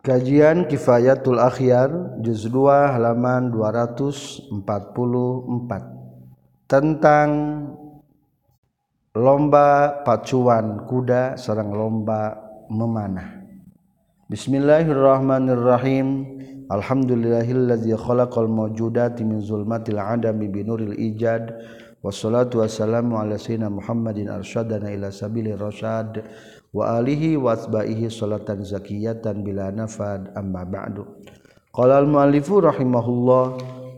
Kajian Kifayatul Akhyar juz 2 halaman 244 tentang lomba pacuan kuda serang lomba memanah. Bismillahirrahmanirrahim. Alhamdulillahillazi khalaqal mawjudati min zulmatil adami binuril ijad. Wassalatu wassalamu ala sayyidina Muhammadin arsyadana ila sabilir rasyad. Wa alihi wasbaihi salatan zakiyatan bila nafad amma ba'du. Qala al muallifu rahimahullah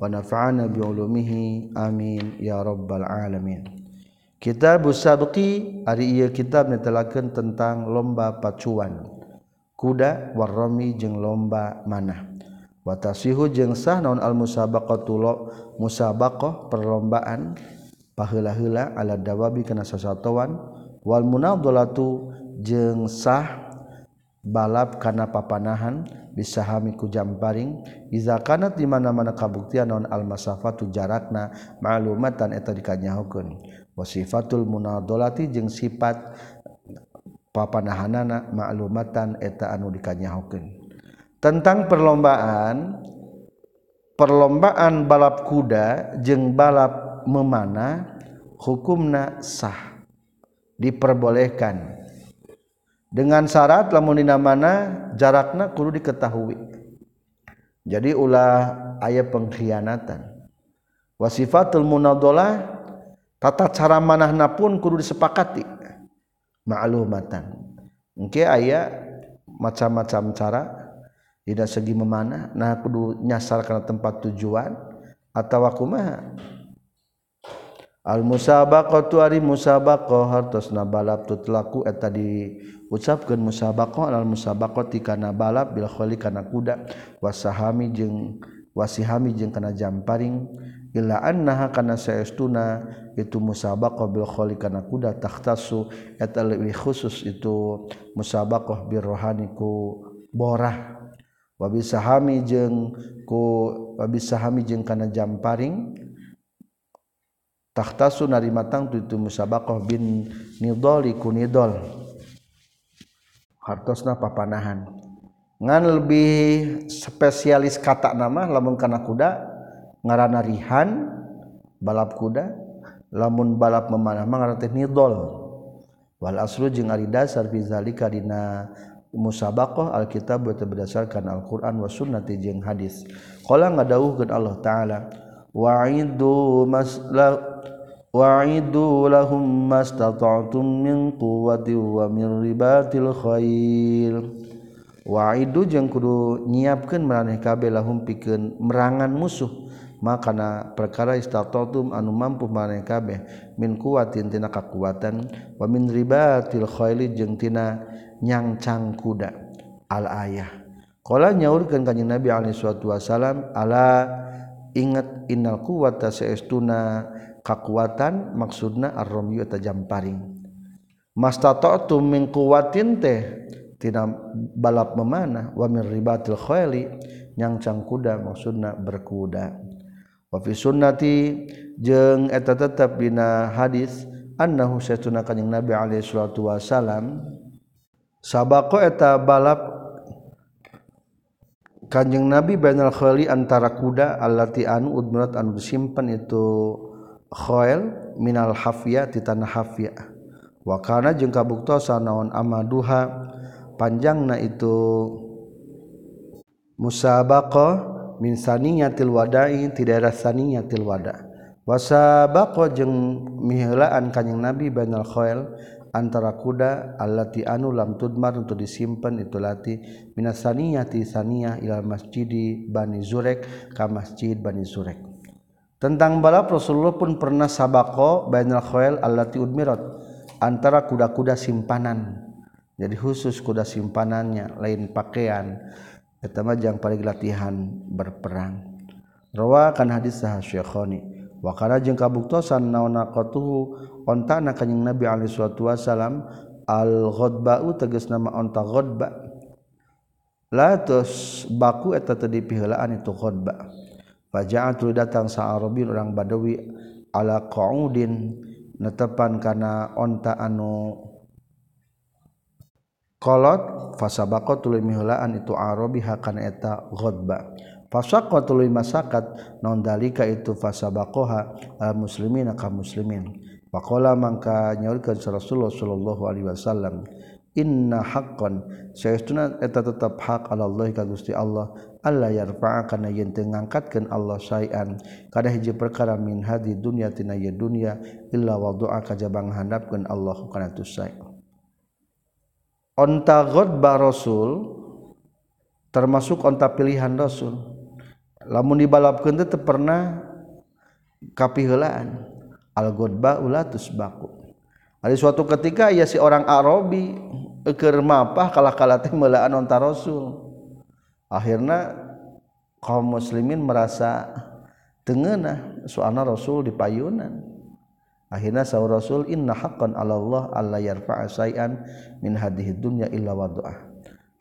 wa nafa'ana bi ulumihi amin ya rabbal alamin. Kitab sabqi ari ieu kitab netelakeun tentang lomba pacuan. Kuda warami jeung lomba manah. Wa tasihu jeung sah naon al musabaqatu musabaqah perlombaan paheula-heula ala dawabi kana sasatoan wal munadhalatu jeng sah balap kana papanahan bisahami ku jamparing iza kanat di mana-mana kabuktian non al-masafatu jarakna ma'lumatan eta dikanyahokeun wa sifatul munadolati jeung sifat papanahanana ma'lumatan eta anu dikanyahokeun tentang perlombaan perlombaan balap kuda jeung balap memana hukumna sah diperbolehkan. Dengan syarat lamunina mana jarakna kudu diketahui. Jadi ulah ayat pengkhianatan. Wasifatul munadalah tata cara manahna pun kudu disepakati. Ma'lumatan. Engke aya macam-macam cara tidak segi memanah. Nah kudu nyasar karena tempat tujuan atau kumaha? Al musabaqatu ari musabaqah hartosna balap tutlaku eta di ucapkan musabaqoh al musabaqoh tikana balap bil kholi kana kuda. Wasahami jeng wasihami jeng kana jamparing illa annaha kana saestuna itu musabako bil kholi kana kuda takhtasu etal lebih khusus itu musabako bir rohaniku borah. Wabi sahami jeng ku wabi sahami jeng kana jamparing takhtasu nari matang itu musabako bin nidoli ku nidol hartosna papanahan. Ngan lebih spesialis kata nama lamun kana kuda ngaranna rihan balap kuda lamun balap memanah mah ngaran teh nidol. Wal aslu jeung ari dasar fi zalika dina musabaqah alkitab berdasarkan Al-Qur'an wa sunnati jeung hadis. Qala ngadawuhkeun Allah taala wa'idu masla Wa'idu lahum mastata'tum min quwwati wa min ribatil khail Wa'idu jeung kudu nyiapkeun maraneh kabeh lahum pikeun merangan musuh. Makana perkara istata'tum anu mampu maraneh kabeh min quwwatin tina kakuatan wa min ribatil khayli jeung tina nyangcang kuda. Al ayah. Kala nyaurkeun kanjing Nabi alaihi wasallam ala ingat innal quwwata saestuna kekuatan maksudna ar-ramyu eta jamparing mastata'tu min quwwatin teh tina balap memanah wa min ribatil khayli nyangcang kuda maksudna berkuda. Wa fi sunnati jeung eta tetep dina hadis annahu satuna kanjing nabi alaihi salatu wasalam sabaqa eta balap kanjing nabi bainal khali antara kuda allati anu udmurat anu disimpan itu khoel minal hafia ti tanah wa kana jeung kabuktosan naon amaduha panjangna itu. Musabaqa min saniyatil wada'i ti daerah saniyatil wada. Wasabaqa jeung miheulaan kanjing nabi banal khoel antara kuda allati anu lam tudmar untuk disimpan itu lati minas saniyati saniyah ilal masjidi bani zurek ka masjid bani zurek. tentang balap Rasulullah pun pernah sabako bainal khoel allati udmirat antara kuda-kuda simpanan. Jadi khusus kuda simpanannya lain pakaian pertama jang paling latihan berperang. Rawa kan hadis sah syekhani. Wa kana jeung kabuktosan naona qatuhu onta na kanjing nabi alaihi salatu wasalam al ghadba'u tegas nama onta ghadba. La tus baku eta tadi piheulaan itu ghadba' Fajaat datang sa'arabin orang Badawi ala qaudin netepan kana onta anu kolot fasabaqo tuluy mihulaan itu Arabi hakan eta ghadba. Fasaqo tuluy masakat non dalika itu fasabaqoha al muslimin ka muslimin. Faqala mangka nyaurkeun Rasulullah sallallahu alaihi wasallam inna haqqan. Saestuna eta tetap hak Allah ka Gusti Allah. Allah yarfa'a kana yen teu ngangkatkeun Allah sayan. Kada hiji perkara min hadi dunya tina ye dunya illa wadu'a kajabang handapkeun Allah kana tu say onta ghadba rasul termasuk onta pilihan rasul. Lamun dibalapkeun teh pernah kapiheulaan al ghadba ulatus baku ada suatu ketika ya si orang Arabi keur mapah kalah-kalah teh meulaan onta rasul. Akhirnya kaum muslimin merasa tengenah soalna rasul di payunan akhirnya sahur rasul inna haqqan ala Allah alla yarfa'a min hadhihi dunya illa wadu'ah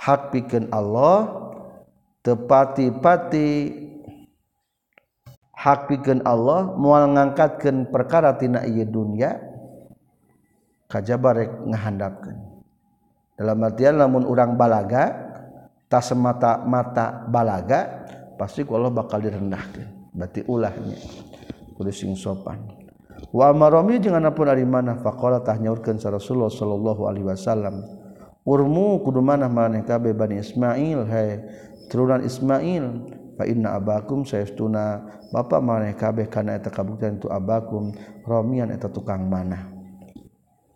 hak pikeun Allah tepati-pati. Hak pikeun Allah moal ngangkatkeun perkara tina ieu dunya kajabarek ngahandapkeun. Dalam artian lamun urang balaga tak semata mata balaga pasti ku Allah bakal direndahkan berarti ulahnya kudu sing sopan. Wa amaromi jeung anapun ari manah faqala tah nyaurkeun sa Rasulullah sallallahu alaihi wasallam urmu kudu manah maneh kabe Bani Ismail hai turunan Ismail fa inna abakum sayastuna. Bapa maneh kabeh kana eta kabuktian tu abakum ramian eta tukang manah.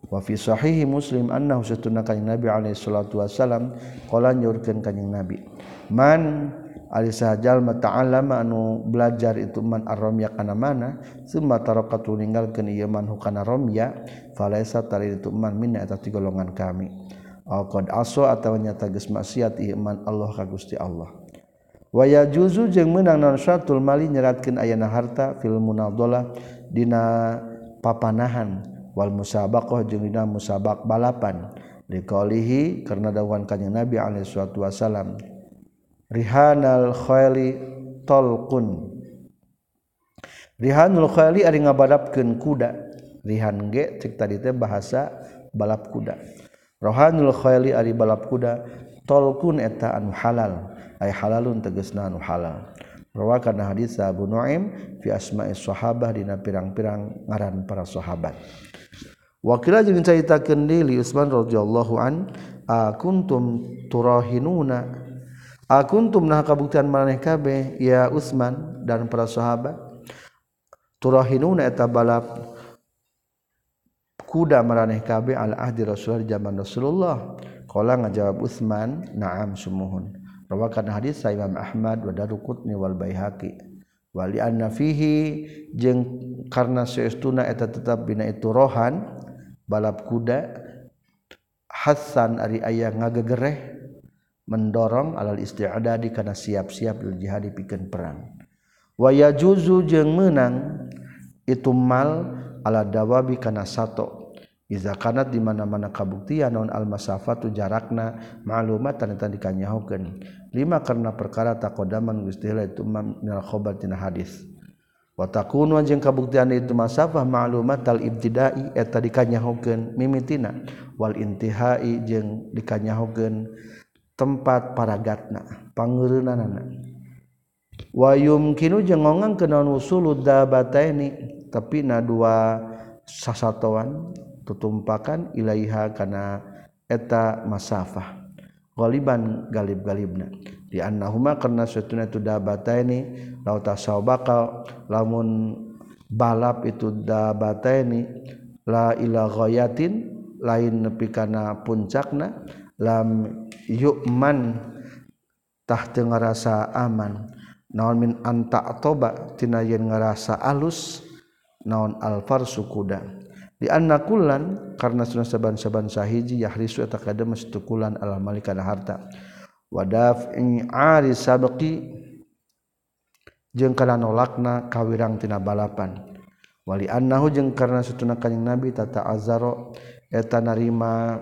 wa fi sahihi muslim annahu satuna kanjing nabi alaihi salatu wasalam qala nyurkeun kanjing nabi. Man ari sahajal mata'allama anu belajar itu man aromya kana mana summa tarakatu ninggalkeun ieu man hukana romya falaisa tari itu man minna eta ti golongan kami. Al qad aso atawa nyata geus maksiat ieu man Allah ka Gusti Allah. Wa yajuzu jeung meunang naon syatul mali nyeratkeun ayana harta fil munadalah dina papanahan. wal musabaqah jeung dina musabaq balapan. Liqaulihi karena dawuhan kanjeng Nabi alaihi salatu wasalam rihanal khaili talqun. Rihanul khaili ari ngabadapkeun kuda. Rihan ge cek tadi teh bahasa balap kuda. Rohanul khaili ari balap kuda. Talqun eta anu halal. Ay halalun tegasna anu halal. Rawakan hadis Abu Nuaim fi asma'i sahabah dina pirang-pirang ngaran para sahabat. Wakila jeung caritakeun deui Utsman radhiyallahu an akuntum turahinuna? Akuntum nah kabuktian maneh kabeh ya Utsman dan para sahabat. Turahinuna eta balap kuda maraneh kabeh al ahdi Rasulullah zaman Rasulullah. Qala ngajawab Utsman na'am sumuhun rawakan hadis sa Imam Ahmad wa Daruqutni wal Baihaqi. Wali anna fihi jeung karna saestuna eta tetap bina itu rohan balap kuda Hasan ari aya ngagegereh mendorong alal isti'adadi karena siap-siap lil jihad pikeun perang. Wa yajuzu jeung menang itu mal ala dawabi kana sato Iza kanat di mana-mana kabuktian non almasafatu jarakna maklumat tanita dikanyahokeun. Lima karena perkara takodaman Gusti itu minal khabar tina hadis. Wa takunu jeung kabuktian itu masafah maklumat al ibtidai eta dikanyahokeun mimitina wal intihai jeung dikanyahokeun tempat paragatna panggeureunana. Wa yumkinu jeung ngongang kana usulud dabataini tapi na dua sasatoan tutumpakan ilaiha kana eta masafah. Galiban galib galibna di annahuma karena satuna itu ini lauta saubaka lamun balap itu ini la ila ghayatin lain nepi kana puncakna lam yukmantah ngerasa aman. Naon min anta tobatina yen ngerasa alus naon alfar sukuda di annakulan karena sunnah saban-saban sahiji yahrisu eta kademes tukulan al mali kana harta. Wadaf'i ari sabqi jeung kana nolakna kawirang tina balapan. Wali annahu jeung karena satuna kanjing nabi tata azaro eta narima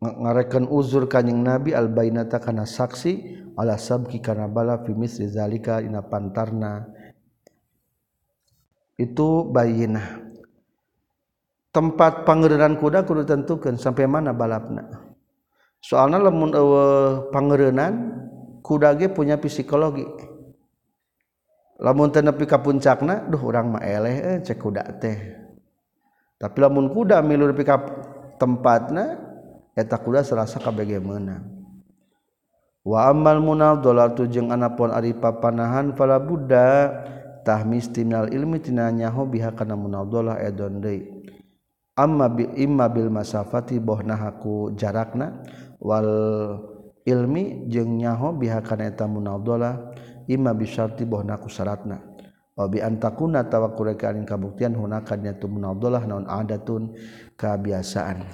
ngarekan uzur kanjing nabi al bainata kana saksi ala sabqi kana bala fi misri zalika dina pantarna. itu bayinah tempat pangeran kuda kudu tentukan. Sampai mana balapna? Soalnya lemun eh, ewe pangeran kuda ge punya psikologi. Lamun tenepi ka puncakna duh urang mah eleh eh, cek kuda teh. Tapi lamun kuda milu nepi ka tempatna eta kuda serasa kabege meunang wa amal munal dolatu jeung anapun ari papanahan fala buddha tahmis timnal ilmi tinanya biha kana munadhalah edon deui. Amma bi imma bil masafati bohnahaku jarakna wal ilmi jeung nyaho biha kana eta munadhalah imma bisyarti bohnaku syaratna wa bi antakuna tawakkulan kabuktian hunaka nyatu munadhalah naon adatun kabiasaan.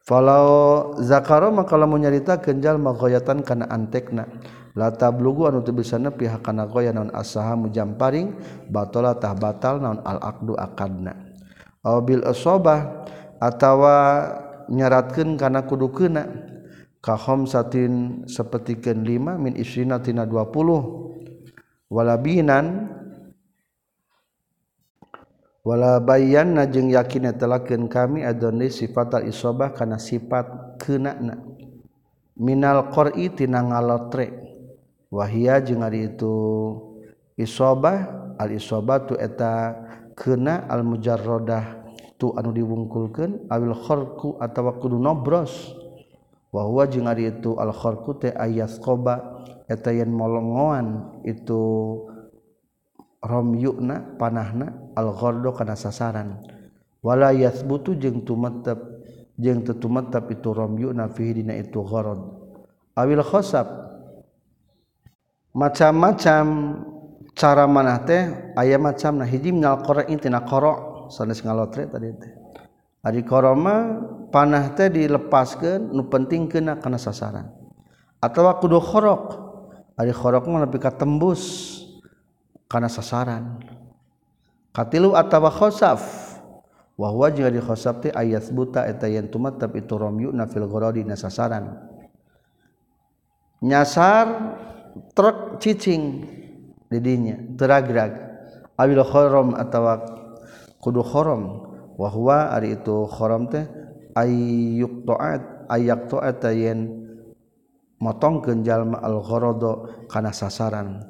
Falau zakaro maka lamun nyarita kenjal maghayatan kana antekna. lata blugu anu teu bisa nepi hakana goya naon asaha mujamparing batala tah batal naon al aqdu akadna. Aw bil asabah atawa nyaratkeun kana kudu keuna ka khamsatin sapertikeun 5 min isrina tina 20 walabinan wala bayanna jeung yakinna telakeun kami adoni sifatal isobah kana sifat keunana minal qori tina ngalotre. wahia jeung ari itu isobah al isobatu eta kena al mujarrodah tu anu diwungkulkan awil khorku atau kudu nobros. Wahwa jeung ari itu al khorku teh ayas koba eta yen molongoan itu romyuna panahna al ghordo kana sasaran. Wala yathbutu jeung tumetep jeung tetumetep itu romyuna fihi dina itu gharad. Awil khasab macam-macam cara manah teh aya macam nah. Hiji minal qara intina qara sanes ngalotre tadi teh. Ari qara panah teh dilepaskeun nu penting kena kana sasaran. Atawa kudu khorok ari khorok mah lebih katembus kana sasaran. Katilu atawa khosaf wa huwa jeung ari khosaf teh ayat buta eta yen tumatab itu romyu na fil ghoradi na sasaran. Nyasar truk cicing didinya teragrag awil khorom atau kudu khorom wahwa ari itu khorom teh ayyuk toat ayak toat yen motong jalma al khorodo kana sasaran.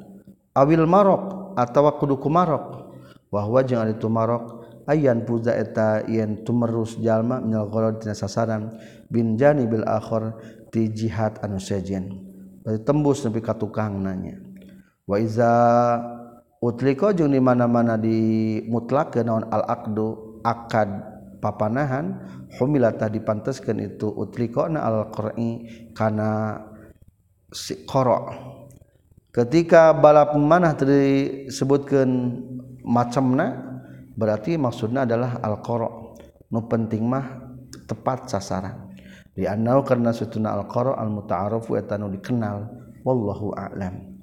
Awil marok atau kudu kumarok wahwa jangan itu marok ayan puza eta yen tumerus jalma minal khorod tina sasaran. Bin jani bil akhor ti jihad anu sejen. Tembus nepi ka tukang nanya. Waiza utliko jeung di mana-mana di mutlak ke naon al aqdu akad papanahan humilata dipanteskeun itu utliko na al qur'i kana si qara. Ketika balap manah disebutkeun macamna berarti maksudnya adalah al qara nu penting mah tepat sasaran dianau karena setuna alqaro al mutaaruf etanu dikenal. Wallahu a'lam.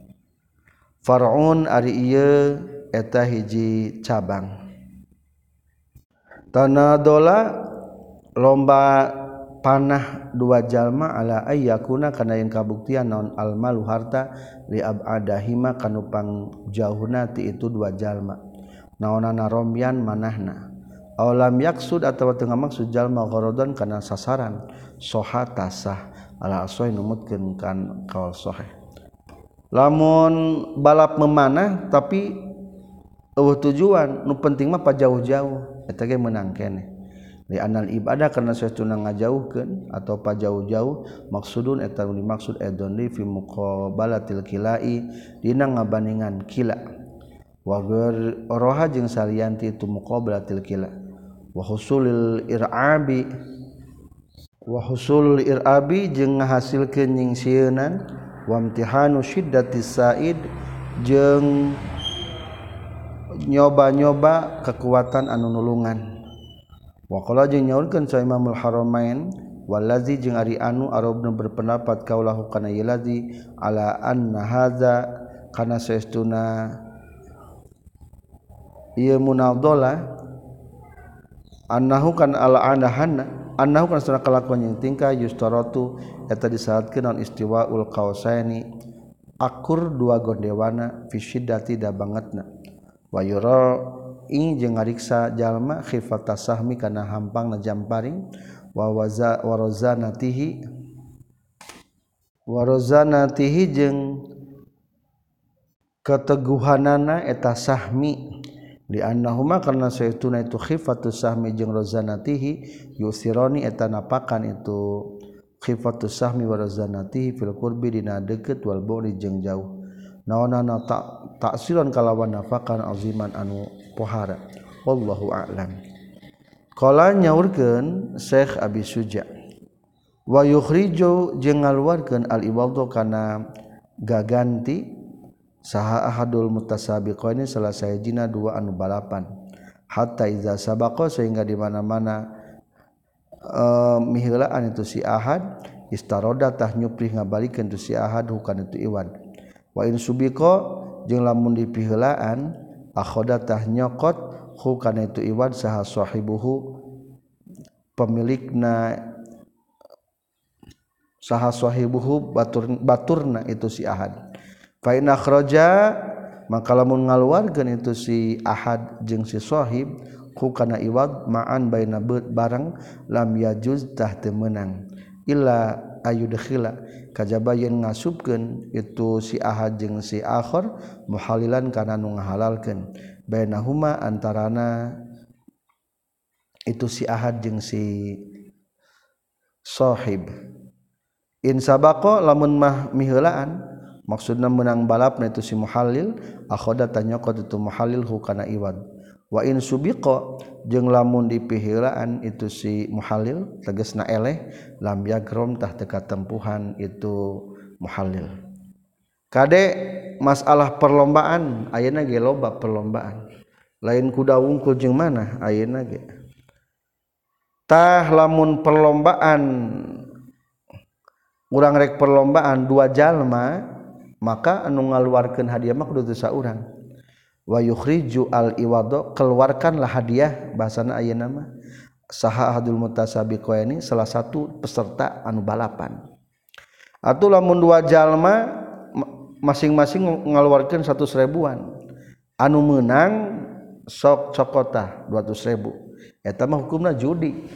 Farun ari iya eta hiji cabang. Tanah dola lomba panah dua jalma ala ayyakuna kana yang kabuktian naon almalu harta li abadahima kanupang jauhna ti itu dua jalma. Naonana romyan manahna. Alam yaksud atau tengah maksud jalma gharadon kana sasaran. Soha tasah ala asoi numutkeun kan kaul soheh. Lamun balap memanah tapi tujuan nu penting mah jauh-jauh menang di anal ibadah karena saya tunang ngajauhkan atau pa jauh-jauh maksudun etan dimaksud edon fi muqabalatil kilai dina ngabandingan kila. Wa roha jeung salianti itu muqabalatil kila wahusulil irabi. Wahusul irabi jeung ngahasilkeun nyingsieunan wamtihanu syiddati said jeung nyoba-nyoba kekuatan anu nulungan. Waqala jeung nyaurkeun sa Imamul Haramain walazi jeung ari anu arabna berpendapat kaulahu kana yalazi ala anna hadza kana saestuna ieu munadhalah annahu kan ala anahanna annahu kan sana kalakuan yang tingkah yustaratu eta disahatkeun non istiwaul qausaini akur dua gondewana fi syiddati da bangetna. Wa yura ing jeung ngariksa jalma khifata sahmi kana hampangna jamparing wa waza wa razanatihi wa jeung keteguhanana eta sahmi. di annahuma karena saytuna itu khifatus sahmi jeung rozanatihi yusironi eta napakan itu. Khifatus sahmi warozanatihi fil qurbi dina deukeut wal bu'di jeung jauh. Naonana tak taksiran kalawan nafakan aziman anu pohara. Wallahu a'lam. Qala nyaurkeun Syekh Abi Suja. Wa yukhriju jeung ngaluarkeun al iwadhu kana gaganti saha ahadul mutasabiqaini salah sayajina dua anu balapan. Hatta iza sabaqa sehingga di mana-mana eh, e, miheulaan itu si ahad istaroda tah nyuprih ngabalikeun tu si ahad hukan itu iwan. Wa in subiqa jeung lamun dipiheulaan akhoda tah nyokot hukan itu iwan saha sahibuhu pemilikna saha sahibuhu batur, baturna itu si ahad. Faroja maka lamun ngaluarkan itu si Ahad jeung ku kana iwad maan baina barang lam yajuz yajuztah temenang illa ayudkhila kajabayin ngasupkeun itu si Ahad jeung si akhir muhalilan kana nu ngahalalkeun bainahuma antarana itu si Ahad jeung si sohib. Insabako lamun mah miheulaan maksudna menang balap na itu si muhalil akhoda tanyokot itu muhalil hukana iwad. Wa in subiqa jeung lamun dipihiraan itu si muhalil tegasna eleh lam yagrom tah teka tempuhan itu muhalil kade masalah perlombaan ayeuna ge loba perlombaan. Lain kuda wungkul jeung mana ayeuna ge. Tah lamun perlombaan urang rek perlombaan dua jalma maka anu ngaluarkeun hadiah mah kudu dosa urang wa yukhriju al iwado keluarkanlah hadiah bahasana ayeuna mah saha ahadul mutasabiqaini salah satu peserta anu balapan. Atuh lamun dua jalma masing-masing ngaluarkeun satu seribuan anu menang sok cokota dua ratus ribu. Eta mah hukumna judi.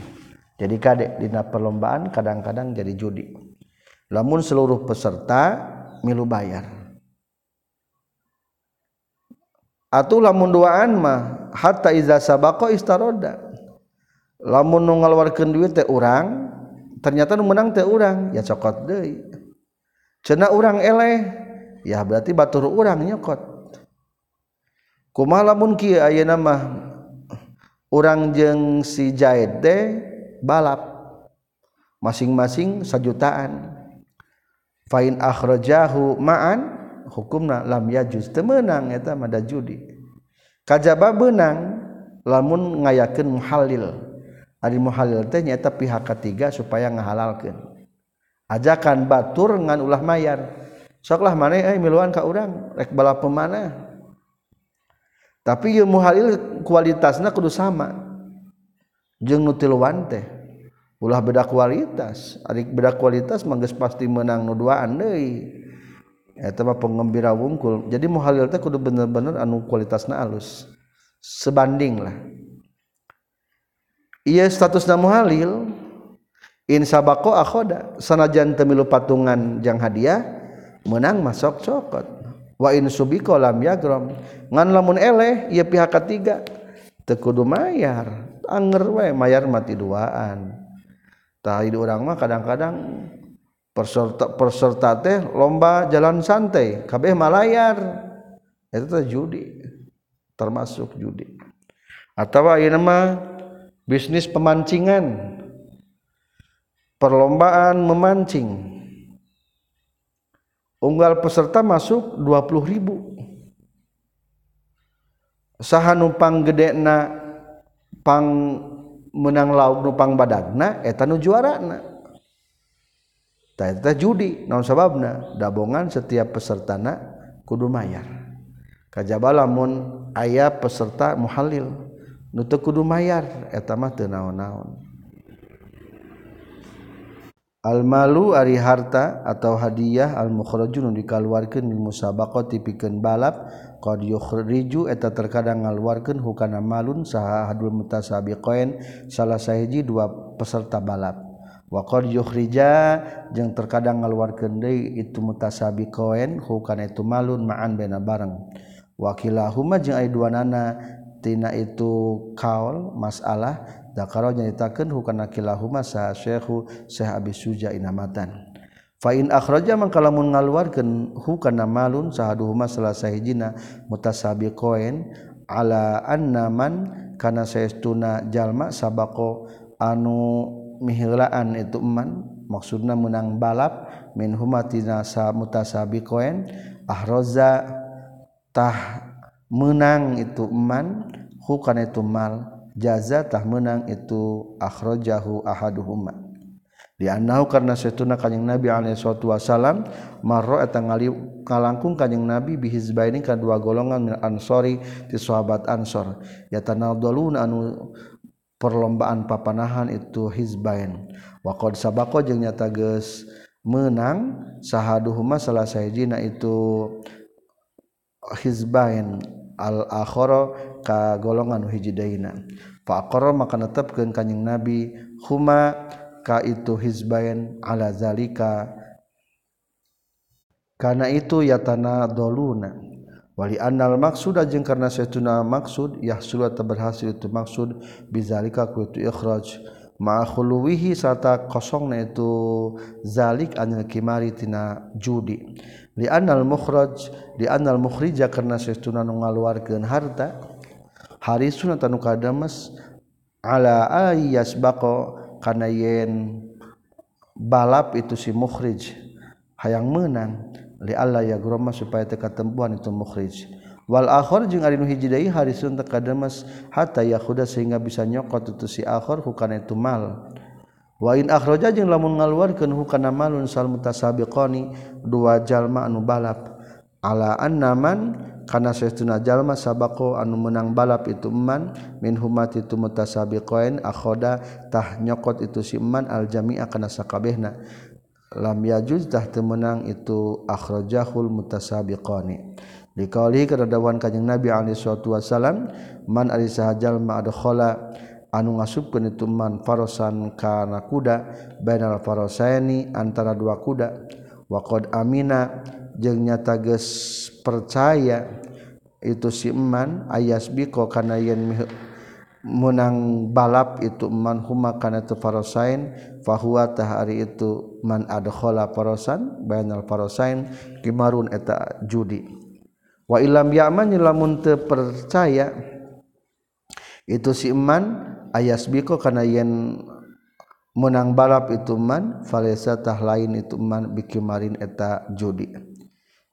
Jadi kadek dina perlombaan kadang-kadang jadi judi. Lamun seluruh peserta milu bayar. Atuh lamun duaan mah hatta iza sabaqo istaroda. Lamun nu ngaluarkeun duit teh urang ternyata nu menang teh urang ya cokot deui. Cenah urang eleh ya berarti batur urang nyokot. Kumaha lamun kieu ayeuna mah urang jeung si Jaid teh balap masing-masing sejutaan fain akhrajahu ma'an hukumna lam yajuz. Temenang eta mah judi kajaba benang lamun ngayakeun muhallil. Ari muhallil teh nyaeta pihak ketiga supaya ngahalalkeun. Ajakan batur ngan ulah mayar. Soklah maneh eh, miluan ka urang rek bala pemana? Tapi ieu muhallil kualitasna kudu sama. Jeung nu tiluan teh. Ulah beda kualitas. Ari beda kualitas mah pasti menang nu duaan deui. Pengembira wungkul. Jadi muhalil teh kudu bener-bener anu kualitasna alus. Sebanding lah. Iya statusna muhalil in sabako akhoda. Sanajan temilu patungan jang hadiah menang masuk cokot. Wa in subiko lam yagrom. Ngan lamun eleh iya pihak ketiga tekudu mayar. Anger we mayar mati duaan tah orang mah kadang-kadang perserta perserta teh lomba jalan santai kabeh malayar. Itu teh judi termasuk judi. Atau ini mah bisnis pemancingan perlombaan memancing. Unggal peserta masuk 20 ribu. Saha numpang gede na pang menang lauk nupang badakna eta nu juarana. Ta eta judi naon sababna? Dabongan setiap pesertana kudu mayar. Kajaba lamun aya peserta muhalil nu teu kudu mayar eta mah teu naon-naon. Almalu ari harta atau hadiah al-mukhrajun dikaluarkeun di musabaqah tipikeun balap qad yukhriju eta terkadang ngaluarkeun hukana malun saha hadul mutasabiqain salah sahiji dua peserta balap. Wa qad yukhrija jeung terkadang ngaluarkeun deui itu mutasabiqain hukana itu malun ma'an bena bareng. Wakilahuma jeung aya dua nana tina itu kaul masalah dakaro nyaritakeun hukana kilahuma saha syekhu syekh abi suja inamatan. Fain akhraja mangkalamun ngaluarkeun hukana malun sahaduhuma salasa hijina mutasabiqoen ala annaman kana saestuna jalma sabaqo anu mihlaan itu man maksudna menang balap min humatina sa mutasabiqoen ahraza tah menang itu man hukana itu mal jaza tah menang itu akhrajahu ahaduhuma. dianahu karena setuna kanyeng Nabi alaihi salatu wasallam marro eta kalangkung kanyeng Nabi bihizbaini ka dua golongan min ansori ti sahabat ansor. Yatanadaluna anu perlombaan papanahan itu hizbain. Wa qad sabaqa jeung nyata geus menang sahaduhuma salah sayjina itu hizbain al akhara ka golongan hijidaina fa aqarra maka netepkeun kanjing Nabi huma itu hizbain alazalika karena itu ya tanah doluna Wali anal maksud ajeng karena saya tuna maksud ya sudah berhasil itu maksud bizalika ku itu ikhraj. Ma'khuluwihi serta kosongna itu zalik anil kimari tina judi. Li anal mukhraj di anal mukhrija karena saya tuna ngaluarkeun harta harisun atau kadamas ala ayas bako kana yen balap itu si mukhrij hayang menang. Li Allah ya groma supaya teka tempuan itu mukhrij. Wal akhir jeung ari nu hiji deui harisun teka demes hatta yakhuda sehingga bisa nyokot itu si akhir hukana itu mal. Wa in akhraja jeung lamun ngaluarkeun hukana malun sal mutasabiqani dua jalma anu balap. Ala annaman karena seuna jalma sabako anu menang balap itu eman min humat itu mutasabi koin akhodatah nyokot itu siman aljami akan sakabehna. Lam yajuztah temenang itu akhrajahul mutasabi qoni dikali kedawan kanjing Nabi alaihi salatu wasallam man ari jalma adkhala anu ngasupkeun itu man farosan kana kuda bainal farosaini antara dua kuda. Waqad amina jeung nyata geus percaya itu si eman ayas biko kana yen menang balap itu man huma kana tu parasain fahuwa tahari itu man adkhala parasan bainal parasain kimarun eta judi. Wa ilam ya'man lamun teu percaya itu si eman ayas biko kana yen menang balap itu man falesa tah lain itu man bikimarin eta judi.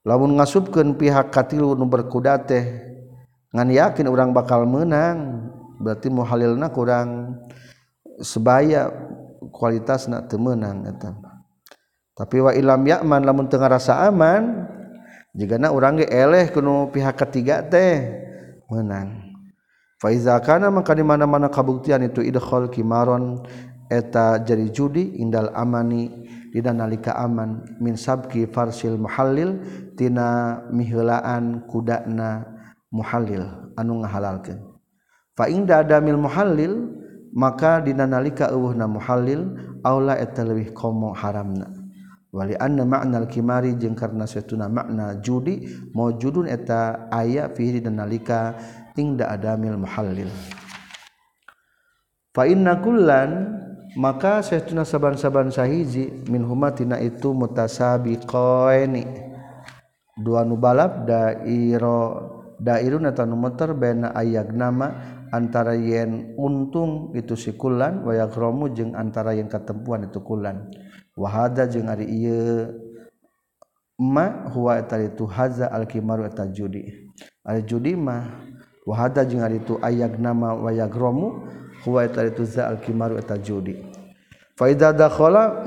lamun ngasupkeun pihak katilu nu berkuda teh ngan yakin orang bakal menang berarti muhalilna kurang sebaya kualitas nak temenang eta. Tapi wa ilam yakman lamun teu ngarasa aman jigana urang ge eleh kuno pihak ketiga teh menang. Fa iza kana maka di mana-mana kabuktian itu idkhal kimaron eta jadi judi indal amani tidak nalika aman min sabki farsil muhallil tina mihelaan kudakna muhallil. Anu ngahalalkeun. Fa inda adamil muhallil maka dina nalika eueuhna muhallil aula eta leuwih komo haramna. Wali anna ma'nal kimari jeung karna satuna makna judi maujudun eta aya fihi dina nalika inda adamil muhallil. Fa inna kullan maka Syekhuna saaban-saban sahiji min humatina itu mutasabiqaini dua nu balap dairo dairun atau numeter bena ayak nama antara yen untung itu sikulan wayak romu jeung antara yang ketempuan itu kulan wahada jeung ari ieu ma huwa eta itu haza alkimaru eta judi. Ari judi mah wahada jeung ari itu ayak nama wayak romu huwa eta itu za al kimaru eta judi. Fa idza dakhala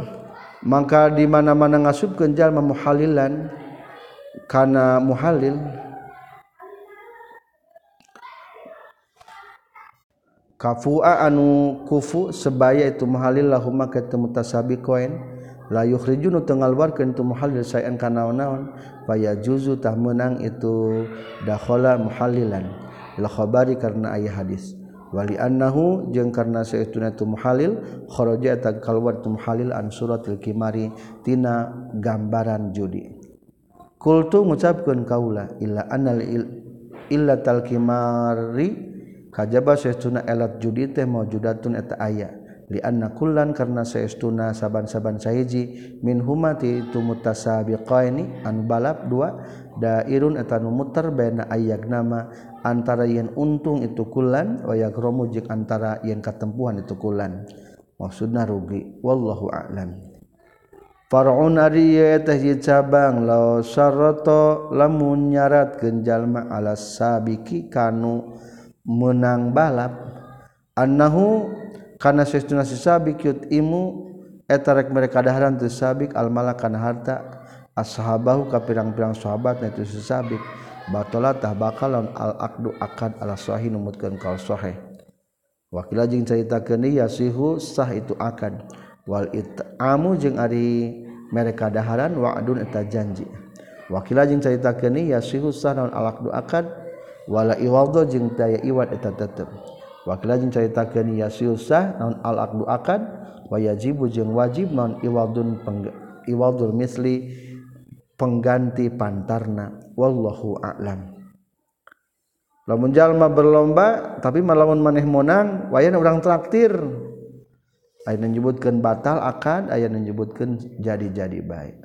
mangka di mana-mana ngasupkeun jalma muhalilan kana muhalil kafua anu kufu sebaya itu muhalil lahumma ketemu tasabiqoin la yukhrijunu teu ngaluarkeun tu muhalil sayan kana naon faya juzu tah menang itu dakhala muhalilan. La khabari karena ayat hadis. wali annahu jeung karena saestuna tu muhalil kharaja ta keluar tu muhalil an suratil kimari tina gambaran judi. Kultu ngucapkeun kaula illa anal il, illa tal kimari kajaba saestuna elat judi teh maujudatun eta aya. Li anna kullan karena saestuna saban-saban sahiji min humati tu mutasabiqaini an balap dua dairun eta nu muter baina ayyag nama antara yen untung itu kulan wayak gromo jeung antara yen katempuhan itu kulan maksudna rugi. Wallahu a'lam. Far'un ari teh cabang law sarata lamun nyarat jalma ala sabiki kanu menang balap. Annahu kana sesuna sabik yut imu eta rek mereka daharan tu sabik al malakana harta ashabahu ka pirang-pirang sahabat itu sabik. batalatah bakalan al-akdu akad ala sahih numutkeun kal sahih. Wakila jeung caritakeun ya sihu sah itu akad. Wal it'amu jeung ari mereka daharan wa'dun eta janji. Wakila jeung caritakeun ya sihu sah naon al-akdu akad? Wala iwadha jeung daya iwad eta tetep. Wakila jeung caritakeun ya sihu sah naon al-akdu akad? Wa yajibu jeung wajib naon iwadun iwadul misli pengganti pantarna. Wallahu a'lam. Lamun jalma berlomba tapi malamun maneh menang wayan orang traktir. Aya menyebutkan batal akad aya menyebutkan jadi-jadi baik.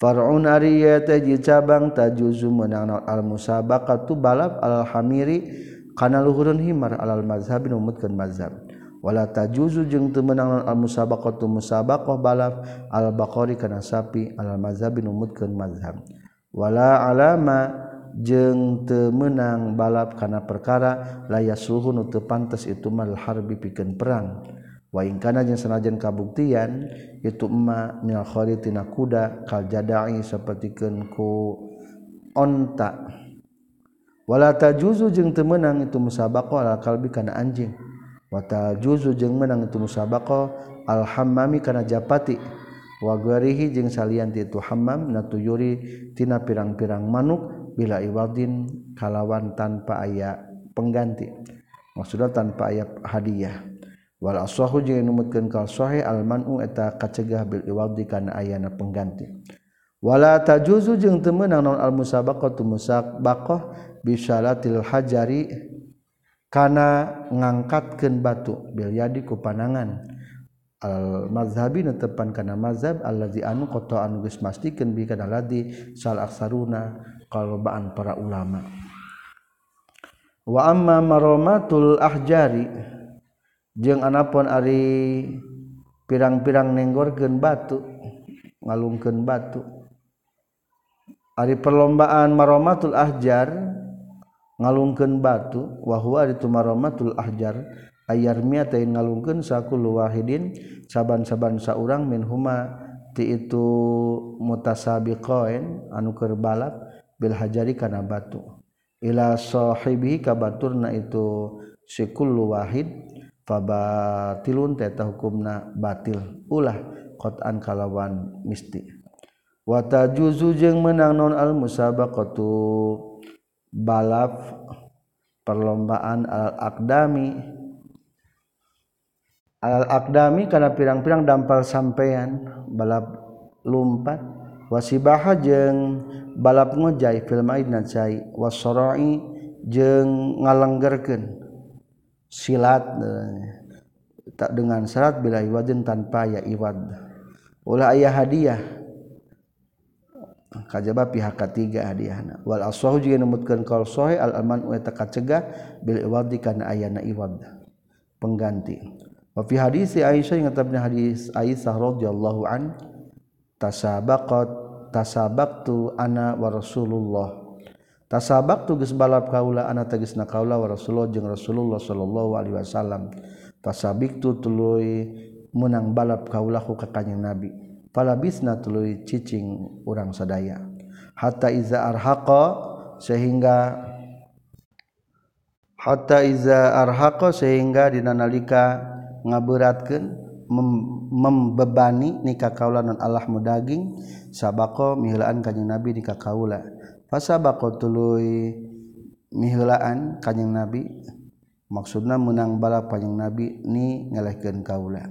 Far'un ariyata cabang tajuzu menang al musabaqatu balap al hamiri kana luhurun himar alal mazhab numutkeun mazhab wala tajuzu jeung teu meunang al musabaqatu musabaqah balaf al baqari kana sapi alal mazhab numutkeun mazhab. Wala alama jeung teu meunang balap kana perkara la yasuhu nu teu pantes itu mal harbi pikeun perang. Wa in kana jeung sanajan kabuktian itu emma minal kharitina kuda kal jada'i sapertikeun ku onta. Wala juzu jeung teu meunang itu musabaqah al kalbi kana anjing wa juzu jeung menang itu musabaqah. Alhammami kana japati. Wa ghairihi jeung salian ti itu hammam natuyuri tina pirang-pirang manuk bila iwadin kalawan tanpa aya pengganti. Maksudna tanpa aya hadiah. Wal aswahu jeung numutkeun kal sahih al man'u eta kacegah bil iwadi kana ayana pengganti. Wala tajuzu jeung teu meunang naon al musabaqah tu musabaqah bisalatil hajari kana ngangkatkeun batu bil yadi ku panangan. Al mazhabi netepan kana mazhab allazi anu qata anu geus mastikeun bi kana ladzi sal aksaruna qalbaan para ulama. Wa amma maromatul ahjari jeung anapun ari pirang-pirang nenggorkeun batu ngalungkeun batu. Ari perlombaan maromatul ahjar ngalungkeun batu wahwa ahjar ayar miatain ngalungkeun saku wahidin saban-saban saurang min huma ti itu mutasabiqain anu keur balap bil hajari kana batu. Ila sahibi ka baturna itu sikul wahid fabatilun teta hukumna batil. Ulah qatan kalawan misti. Wata juzu jeung menang non al musabaqatu balap perlombaan al-akdami al-akdami karena pirang-pirang dampal sampeyan balap lumpat wasibaha jeung balap ngojai fil maid najai wasoroi jeung ngalenggerkeun silat eh, tak dengan syarat bila iwadin tanpa ya iwad. Ulah ayah hadiah. kajaba pihak ketiga hadiahna. Wal aswahu juga nemutkeun qaul sahih al aman wa takacegah bil iwadi kana ayana iwad. Pengganti. Wa fi hadis Aisyah yang tetapna hadis Aisyah radhiyallahu an tasabaqat tasabaqtu ana wa rasulullah. Tasabaqtu geus balap kaula ana tegasna kaula wa rasulullah jeung rasulullah sallallahu alaihi wasallam. Tasabiqtu tuluy menang balap kaula ku ka kanjing nabi. palabisna tuluy cicing urang sadaya. Hatta iza arhaqa sehingga hatta iza arhaqa sehingga dina nalika ngaberatkeun mem membebani nikah kaula non Allah mudaging sabako mihlaan kanjing nabi nikah kaula pasabako tuluy mihlaan kanjing nabi maksudna menang bala panjang nabi ni ngalehkeun kaula.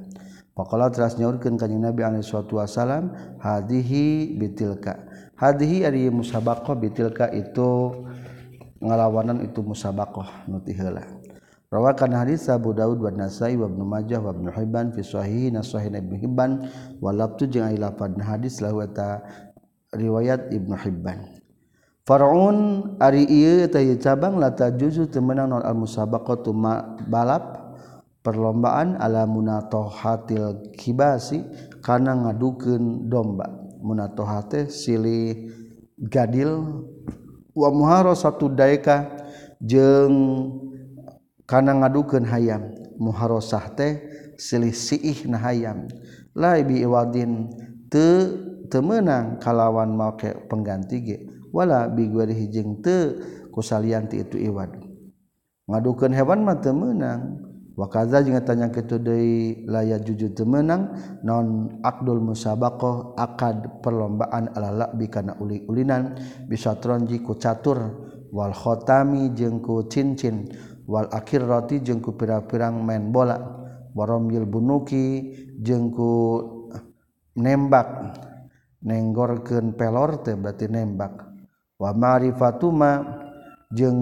Pakola teras nyaurkeun kanjing Nabi alaihi suatu wasallam hadihi bitilka. Hadihi ari musabaqah bitilka itu ngalawanan itu musabaqah nu ti heula. Rawakan hadis Abu Daud wa Nasai wa Ibnu Majah wa Ibnu Hibban fi sahih nasahih Ibnu Hibban wa lafzu jeung ai lafadz hadis lahu eta riwayat Ibnu Hibban. Faraun ari ieu teh cabang lata juzu temenang non al musabaqah tu balap perlombaan ala munatohatil kibasi karena ngadukeun domba. Munatohate silih gadil wa muharo satu daika jeng karena ngadukeun hayam. Muharosah teh silih siih na hayam. La iwadin te temenang kalawan make pengganti ge. Wala bi jeung te kusalianti itu iwad. Ngadukeun hewan mah temenang wakaza juga tanya ketu deui la yajuju teu non aqdul musabaqah akad perlombaan alala bikana uli-ulinan. Bisatronji ku catur wal khotami jeung ku cincin wal akhirati jeung ku pirang-pirang main bola. Waromil bunuki jeung ku nembak. Nenggorkeun pelor teh berarti nembak. Wa ma'rifatuma jeung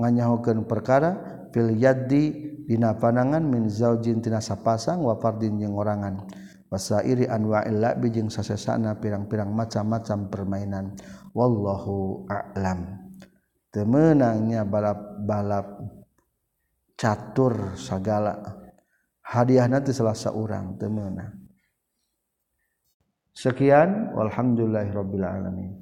nganyahokeun perkara fil yaddi dina panangan min zaujin tina sapasang wa fardin jeung orangan. Wasairi anwa'il labi jeung sasesana pirang-pirang macam-macam permainan. Wallahu a'lam. Temenangnya balap-balap catur segala hadiah nanti salah seorang temenang sekian walhamdulillahirabbil alamin.